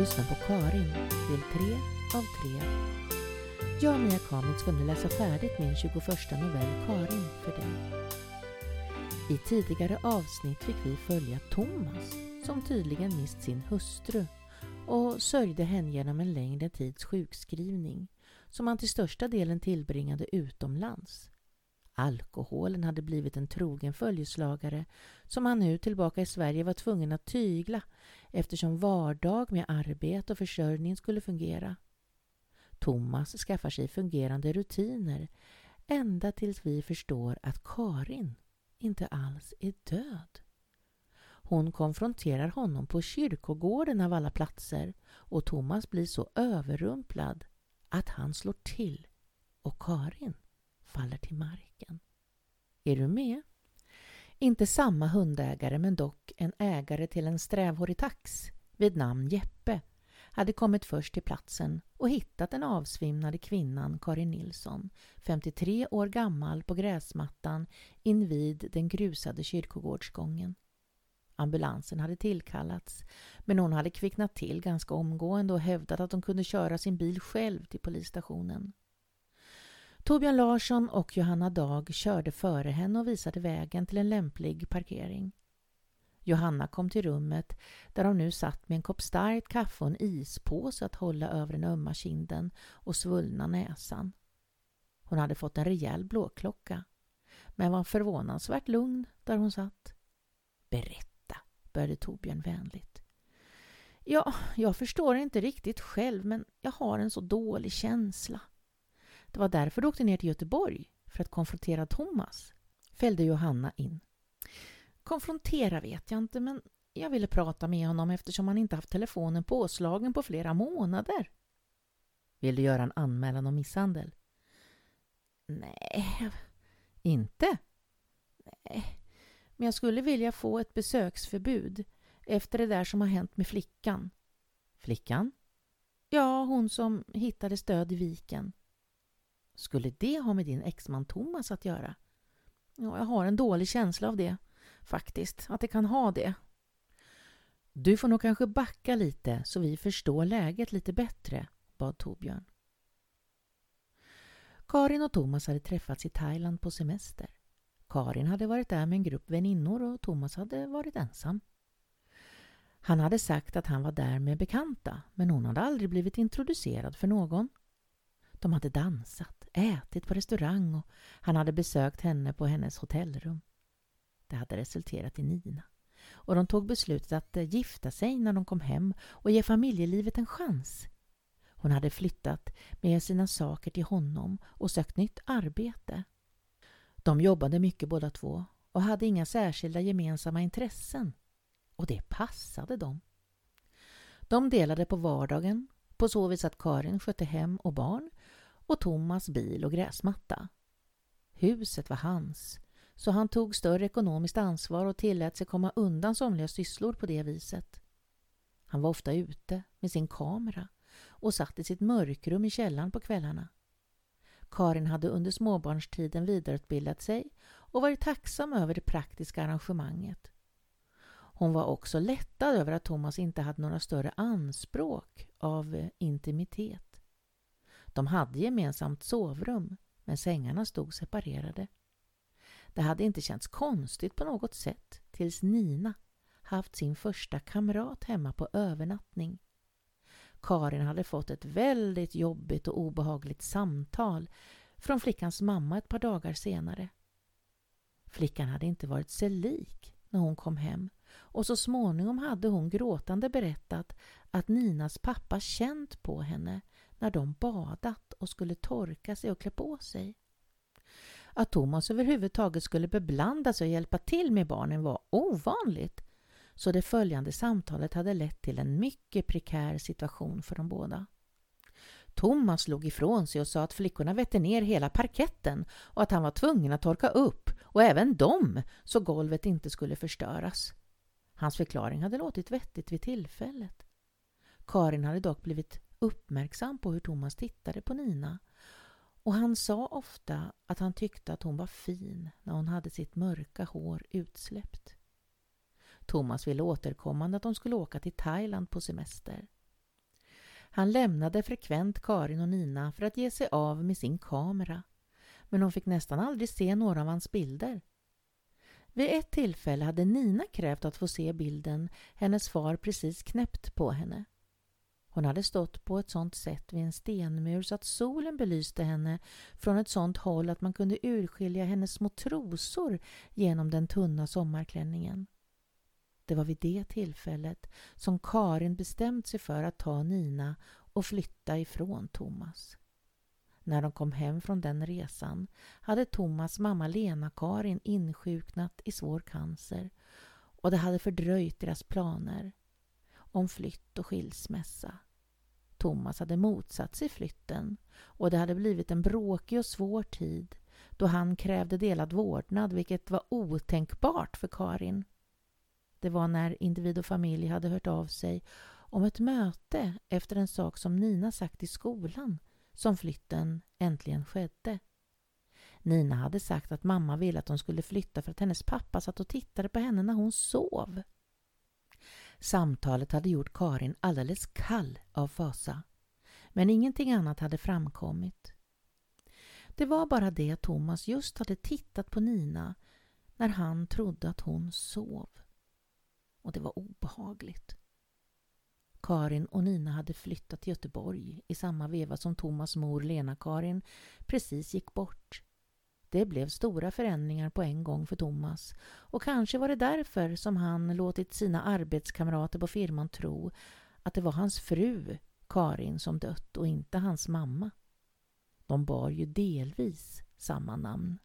Lyssnar på Karin, del 3 av 3. Jag och Mia Kamitz ska nu läsa färdigt min 21 novell Karin för dig. I tidigare avsnitt fick vi följa Thomas som tydligen mist sin hustru och sörjde henne genom en längre tids sjukskrivning som han till största delen tillbringade utomlands. Alkoholen hade blivit en trogen följeslagare som han nu tillbaka i Sverige var tvungen att tygla eftersom vardag med arbete och försörjning skulle fungera. Thomas skaffar sig fungerande rutiner ända tills vi förstår att Karin inte alls är död. Hon konfronterar honom på kyrkogården av alla platser och Thomas blir så överrumplad att han slår till och Karin faller till marken. Är du med? Inte samma hundägare men dock en ägare till en strävhårig tax vid namn Jeppe hade kommit först till platsen och hittat den avsvimnade kvinnan Karin Nilsson, 53 år gammal, på gräsmattan invid den grusade kyrkogårdsgången. Ambulansen hade tillkallats men hon hade kvicknat till ganska omgående och hävdat att hon kunde köra sin bil själv till polisstationen. Torbjörn Larsson och Johanna Dag körde före henne och visade vägen till en lämplig parkering. Johanna kom till rummet där hon nu satt med en kopp starkt kaffe och en ispåse att hålla över den ömma kinden och svullna näsan. Hon hade fått en rejäl blåklocka men var förvånansvärt lugn där hon satt. Berätta, började Torbjörn vänligt. Ja, jag förstår inte riktigt själv men jag har en så dålig känsla. Det var därför du åkte ner till Göteborg, för att konfrontera Thomas, fällde Johanna in. Konfrontera vet jag inte, men jag ville prata med honom eftersom han inte haft telefonen påslagen på flera månader. Vill du göra en anmälan om misshandel? Nej, inte. Nej, men jag skulle vilja få ett besöksförbud efter det där som har hänt med flickan. Flickan? Ja, hon som hittades död i viken. Skulle det ha med din exman Thomas att göra? Ja, jag har en dålig känsla av det, faktiskt. Att det kan ha det. Du får nog kanske backa lite så vi förstår läget lite bättre, bad Torbjörn. Karin och Thomas hade träffats i Thailand på semester. Karin hade varit där med en grupp väninnor och Thomas hade varit ensam. Han hade sagt att han var där med bekanta men hon hade aldrig blivit introducerad för någon. De hade dansat, ätit på restaurang och han hade besökt henne på hennes hotellrum. Det hade resulterat i Nina och de tog beslutet att eh, gifta sig när de kom hem och ge familjelivet en chans. Hon hade flyttat med sina saker till honom och sökt nytt arbete. De jobbade mycket båda två och hade inga särskilda gemensamma intressen. Och det passade dem. De delade på vardagen på så vis att Karin skötte hem och barn och Thomas bil och gräsmatta. Huset var hans, så han tog större ekonomiskt ansvar och tillät sig komma undan somliga sysslor på det viset. Han var ofta ute med sin kamera och satt i sitt mörkrum i källaren på kvällarna. Karin hade under småbarnstiden vidareutbildat sig och varit tacksam över det praktiska arrangemanget. Hon var också lättad över att Thomas inte hade några större anspråk av intimitet. De hade gemensamt sovrum, men sängarna stod separerade. Det hade inte känts konstigt på något sätt tills Nina haft sin första kamrat hemma på övernattning. Karin hade fått ett väldigt jobbigt och obehagligt samtal från flickans mamma ett par dagar senare. Flickan hade inte varit sig lik när hon kom hem och så småningom hade hon gråtande berättat att Ninas pappa känt på henne när de badat och skulle torka sig och klä på sig. Att Thomas överhuvudtaget skulle beblanda sig och hjälpa till med barnen var ovanligt så det följande samtalet hade lett till en mycket prekär situation för de båda. Thomas slog ifrån sig och sa att flickorna vette ner hela parketten och att han var tvungen att torka upp och även dem så golvet inte skulle förstöras. Hans förklaring hade låtit vettigt vid tillfället. Karin hade dock blivit uppmärksam på hur Thomas tittade på Nina och han sa ofta att han tyckte att hon var fin när hon hade sitt mörka hår utsläppt. Thomas ville återkommande att de skulle åka till Thailand på semester. Han lämnade frekvent Karin och Nina för att ge sig av med sin kamera. Men hon fick nästan aldrig se några av hans bilder. Vid ett tillfälle hade Nina krävt att få se bilden hennes far precis knäppt på henne. Hon hade stått på ett sådant sätt vid en stenmur så att solen belyste henne från ett sådant håll att man kunde urskilja hennes små trosor genom den tunna sommarklänningen. Det var vid det tillfället som Karin bestämt sig för att ta Nina och flytta ifrån Thomas. När de kom hem från den resan hade Thomas mamma Lena-Karin insjuknat i svår cancer och det hade fördröjt deras planer om flytt och skilsmässa. Thomas hade motsatt sig flytten och det hade blivit en bråkig och svår tid då han krävde delad vårdnad vilket var otänkbart för Karin. Det var när individ och familj hade hört av sig om ett möte efter en sak som Nina sagt i skolan som flytten äntligen skedde. Nina hade sagt att mamma ville att de skulle flytta för att hennes pappa satt och tittade på henne när hon sov. Samtalet hade gjort Karin alldeles kall av fasa. Men ingenting annat hade framkommit. Det var bara det att Thomas just hade tittat på Nina när han trodde att hon sov. Och det var obehagligt. Karin och Nina hade flyttat till Göteborg i samma veva som Thomas mor Lena-Karin precis gick bort. Det blev stora förändringar på en gång för Thomas och kanske var det därför som han låtit sina arbetskamrater på firman tro att det var hans fru, Karin, som dött och inte hans mamma. De bar ju delvis samma namn.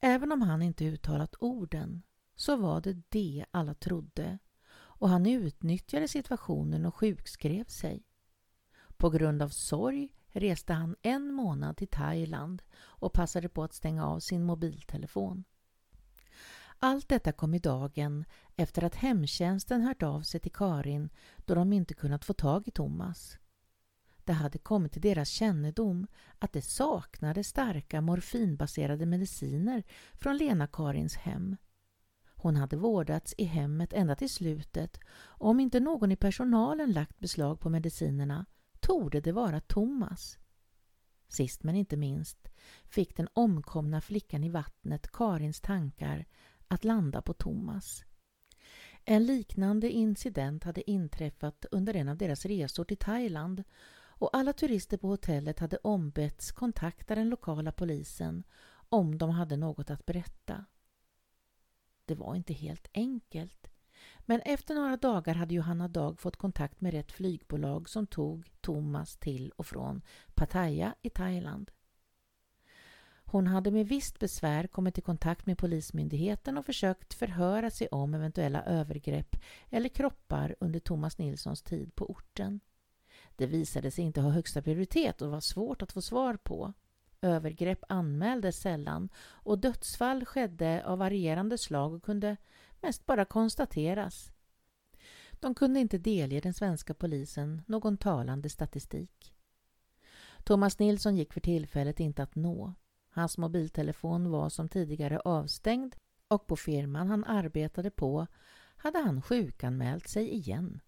Även om han inte uttalat orden så var det det alla trodde och han utnyttjade situationen och sjukskrev sig. På grund av sorg reste han en månad till Thailand och passade på att stänga av sin mobiltelefon. Allt detta kom i dagen efter att hemtjänsten hört av sig till Karin då de inte kunnat få tag i Thomas. Det hade kommit till deras kännedom att det saknades starka morfinbaserade mediciner från Lena-Karins hem. Hon hade vårdats i hemmet ända till slutet och om inte någon i personalen lagt beslag på medicinerna torde det vara Thomas. Sist men inte minst fick den omkomna flickan i vattnet Karins tankar att landa på Thomas. En liknande incident hade inträffat under en av deras resor till Thailand och alla turister på hotellet hade ombetts kontakta den lokala polisen om de hade något att berätta. Det var inte helt enkelt. Men efter några dagar hade Johanna Dag fått kontakt med rätt flygbolag som tog Thomas till och från Pattaya i Thailand. Hon hade med visst besvär kommit i kontakt med Polismyndigheten och försökt förhöra sig om eventuella övergrepp eller kroppar under Thomas Nilssons tid på orten. Det visade sig inte ha högsta prioritet och var svårt att få svar på. Övergrepp anmäldes sällan och dödsfall skedde av varierande slag och kunde mest bara konstateras. De kunde inte delge den svenska polisen någon talande statistik. Thomas Nilsson gick för tillfället inte att nå. Hans mobiltelefon var som tidigare avstängd och på firman han arbetade på hade han sjukanmält sig igen.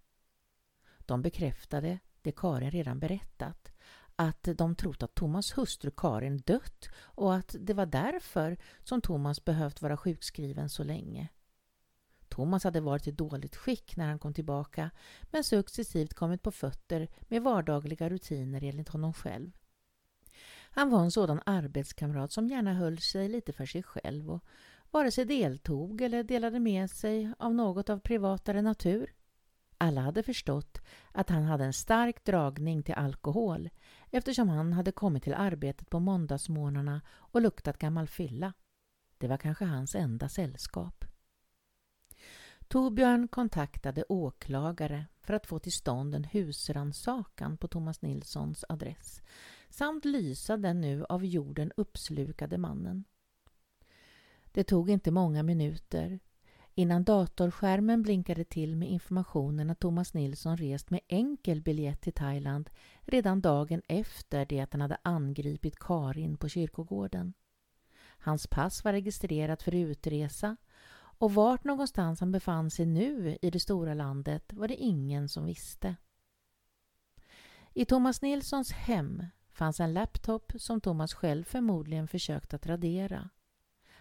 De bekräftade det Karin redan berättat att de trott att Thomas hustru Karin dött och att det var därför som Thomas behövt vara sjukskriven så länge. Thomas hade varit i dåligt skick när han kom tillbaka men successivt kommit på fötter med vardagliga rutiner enligt honom själv. Han var en sådan arbetskamrat som gärna höll sig lite för sig själv och vare sig deltog eller delade med sig av något av privatare natur. Alla hade förstått att han hade en stark dragning till alkohol eftersom han hade kommit till arbetet på måndagsmorgnarna och luktat gammal fylla. Det var kanske hans enda sällskap. Torbjörn kontaktade åklagare för att få till stånd en husransakan på Thomas Nilssons adress samt lysa den nu av jorden uppslukade mannen. Det tog inte många minuter innan datorskärmen blinkade till med informationen att Thomas Nilsson rest med enkel biljett till Thailand redan dagen efter det att han hade angripit Karin på kyrkogården. Hans pass var registrerat för utresa och vart någonstans han befann sig nu i det stora landet var det ingen som visste. I Thomas Nilssons hem fanns en laptop som Thomas själv förmodligen försökt att radera.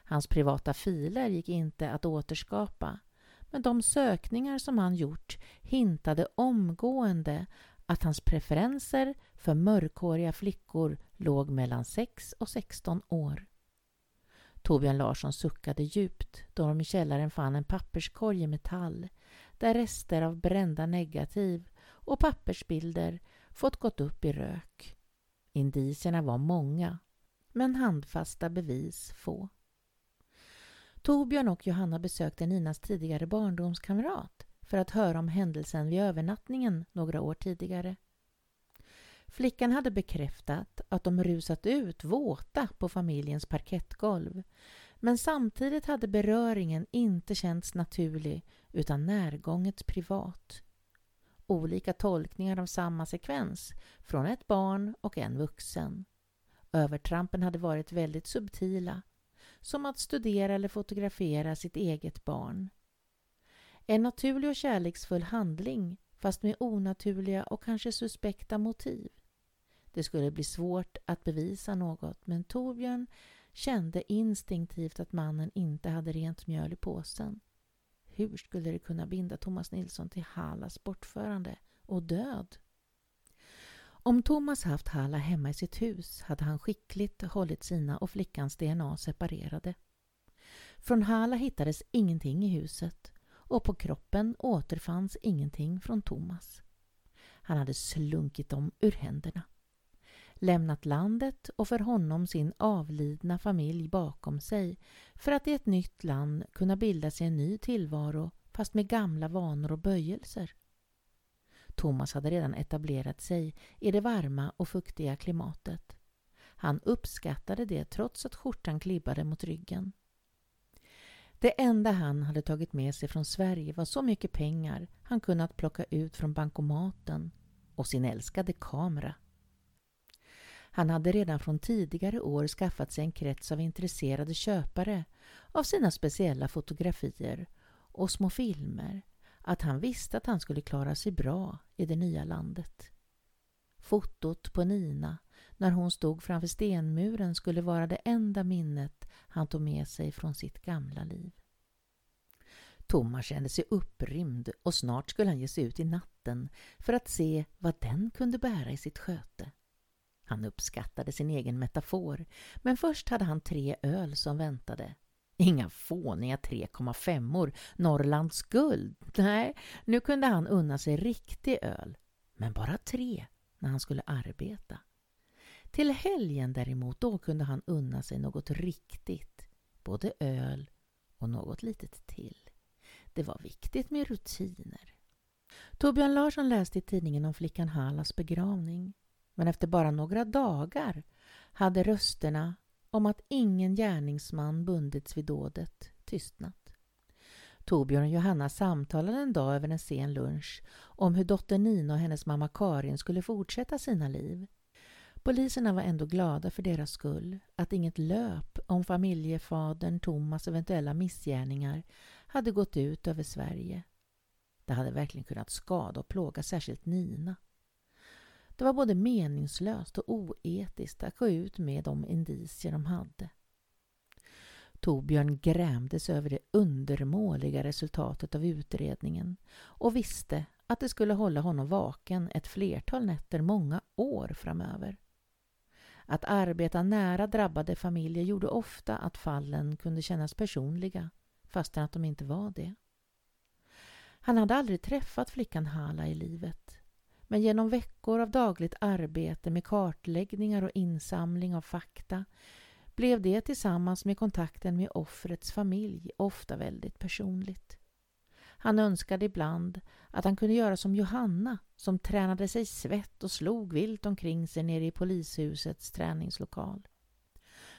Hans privata filer gick inte att återskapa men de sökningar som han gjort hintade omgående att hans preferenser för mörkhåriga flickor låg mellan 6 och 16 år. Torbjörn Larsson suckade djupt då de i källaren fann en papperskorg i metall där rester av brända negativ och pappersbilder fått gått upp i rök. Indicierna var många, men handfasta bevis få. Torbjörn och Johanna besökte Ninas tidigare barndomskamrat för att höra om händelsen vid övernattningen några år tidigare. Flickan hade bekräftat att de rusat ut våta på familjens parkettgolv men samtidigt hade beröringen inte känts naturlig utan närgånget privat. Olika tolkningar av samma sekvens från ett barn och en vuxen. Övertrampen hade varit väldigt subtila som att studera eller fotografera sitt eget barn. En naturlig och kärleksfull handling fast med onaturliga och kanske suspekta motiv. Det skulle bli svårt att bevisa något men Torbjörn kände instinktivt att mannen inte hade rent mjöl i påsen. Hur skulle det kunna binda Thomas Nilsson till Hallas bortförande och död? Om Thomas haft Halla hemma i sitt hus hade han skickligt hållit sina och flickans DNA separerade. Från Halla hittades ingenting i huset och på kroppen återfanns ingenting från Thomas. Han hade slunkit dem ur händerna. Lämnat landet och för honom sin avlidna familj bakom sig för att i ett nytt land kunna bilda sig en ny tillvaro fast med gamla vanor och böjelser. Thomas hade redan etablerat sig i det varma och fuktiga klimatet. Han uppskattade det trots att skjortan klibbade mot ryggen. Det enda han hade tagit med sig från Sverige var så mycket pengar han kunnat plocka ut från bankomaten och sin älskade kamera. Han hade redan från tidigare år skaffat sig en krets av intresserade köpare av sina speciella fotografier och små filmer att han visste att han skulle klara sig bra i det nya landet. Fotot på Nina när hon stod framför stenmuren skulle vara det enda minnet han tog med sig från sitt gamla liv. Thomas kände sig upprymd och snart skulle han ge sig ut i natten för att se vad den kunde bära i sitt sköte. Han uppskattade sin egen metafor, men först hade han tre öl som väntade. Inga fåniga 3,5or, Norrlands guld. Nej, nu kunde han unna sig riktig öl. Men bara tre när han skulle arbeta. Till helgen däremot, då kunde han unna sig något riktigt. Både öl och något litet till. Det var viktigt med rutiner. Torbjörn Larsson läste i tidningen om flickan Hallas begravning. Men efter bara några dagar hade rösterna om att ingen gärningsman bundits vid dådet tystnat. Torbjörn och Johanna samtalade en dag över en sen lunch om hur dottern Nina och hennes mamma Karin skulle fortsätta sina liv. Poliserna var ändå glada för deras skull att inget löp om familjefadern Thomas eventuella missgärningar hade gått ut över Sverige. Det hade verkligen kunnat skada och plåga särskilt Nina. Det var både meningslöst och oetiskt att gå ut med de indicier de hade. Torbjörn grämdes över det undermåliga resultatet av utredningen och visste att det skulle hålla honom vaken ett flertal nätter många år framöver. Att arbeta nära drabbade familjer gjorde ofta att fallen kunde kännas personliga fastän att de inte var det. Han hade aldrig träffat flickan Hala i livet men genom veckor av dagligt arbete med kartläggningar och insamling av fakta blev det tillsammans med kontakten med offrets familj ofta väldigt personligt. Han önskade ibland att han kunde göra som Johanna som tränade sig svett och slog vilt omkring sig nere i polishusets träningslokal.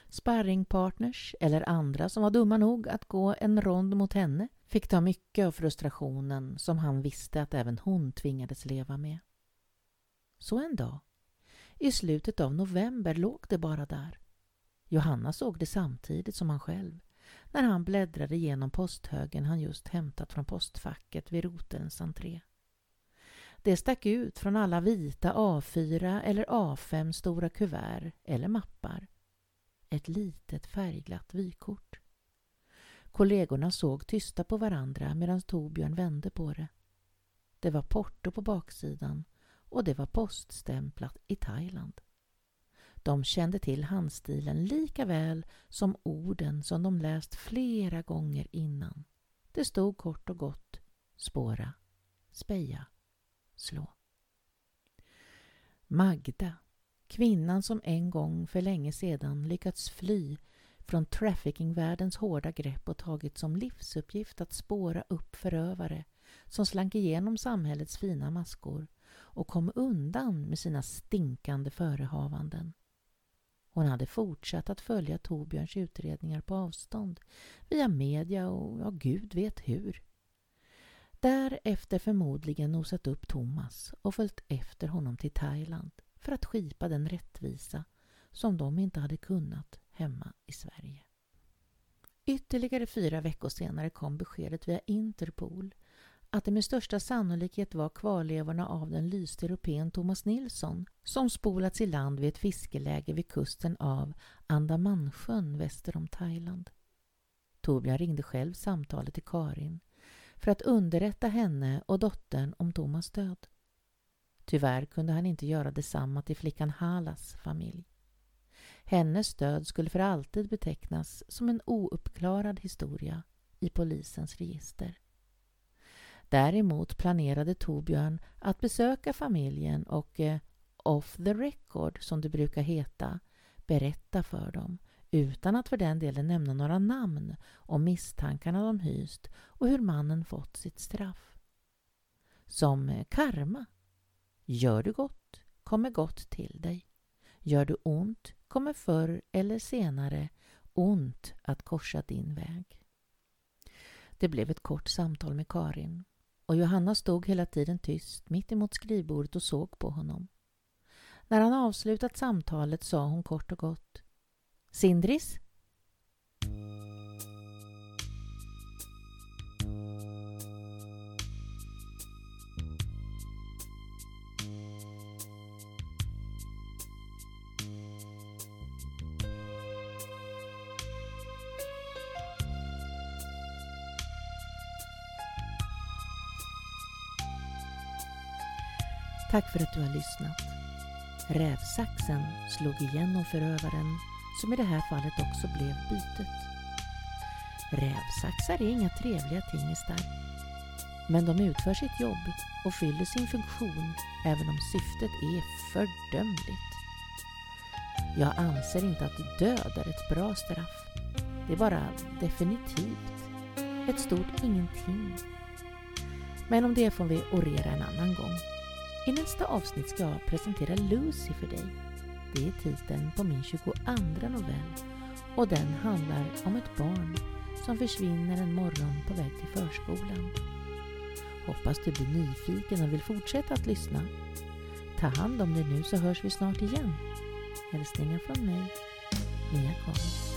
Sparringpartners eller andra som var dumma nog att gå en rond mot henne fick ta mycket av frustrationen som han visste att även hon tvingades leva med. Så en dag, i slutet av november, låg det bara där. Johanna såg det samtidigt som han själv när han bläddrade genom posthögen han just hämtat från postfacket vid rotelns entré. Det stack ut från alla vita A4 eller A5 stora kuvert eller mappar. Ett litet färgglatt vykort. Kollegorna såg tysta på varandra medan Torbjörn vände på det. Det var porto på baksidan och det var poststämplat i Thailand. De kände till handstilen lika väl som orden som de läst flera gånger innan. Det stod kort och gott spåra, speja, slå. Magda, kvinnan som en gång för länge sedan lyckats fly från traffickingvärldens hårda grepp och tagit som livsuppgift att spåra upp förövare som slank igenom samhällets fina maskor och kom undan med sina stinkande förehavanden. Hon hade fortsatt att följa Torbjörns utredningar på avstånd via media och ja, gud vet hur. Därefter förmodligen nosat upp Thomas och följt efter honom till Thailand för att skipa den rättvisa som de inte hade kunnat hemma i Sverige. Ytterligare fyra veckor senare kom beskedet via Interpol att det med största sannolikhet var kvarlevorna av den lyste europeen Thomas Nilsson som spolats i land vid ett fiskeläge vid kusten av Andamansjön väster om Thailand. Torbjörn ringde själv samtalet till Karin för att underrätta henne och dottern om Thomas död. Tyvärr kunde han inte göra detsamma till flickan Halas familj. Hennes död skulle för alltid betecknas som en ouppklarad historia i polisens register. Däremot planerade Torbjörn att besöka familjen och eh, off the record, som det brukar heta, berätta för dem utan att för den delen nämna några namn om misstankarna de hyst och hur mannen fått sitt straff. Som eh, karma. Gör du gott kommer gott till dig. Gör du ont kommer förr eller senare ont att korsa din väg. Det blev ett kort samtal med Karin och Johanna stod hela tiden tyst mitt emot skrivbordet och såg på honom. När han avslutat samtalet sa hon kort och gott Sindris? Tack för att du har lyssnat. Rävsaxen slog igenom förövaren som i det här fallet också blev bytet. Rävsaxar är inga trevliga tingestar. Men de utför sitt jobb och fyller sin funktion även om syftet är fördömligt. Jag anser inte att död är ett bra straff. Det är bara definitivt ett stort ingenting. Men om det får vi orera en annan gång. I nästa avsnitt ska jag presentera Lucy för dig. Det är titeln på min 22 novell och den handlar om ett barn som försvinner en morgon på väg till förskolan. Hoppas du blir nyfiken och vill fortsätta att lyssna. Ta hand om dig nu så hörs vi snart igen. Hälsningar från mig, Mia Karlsson.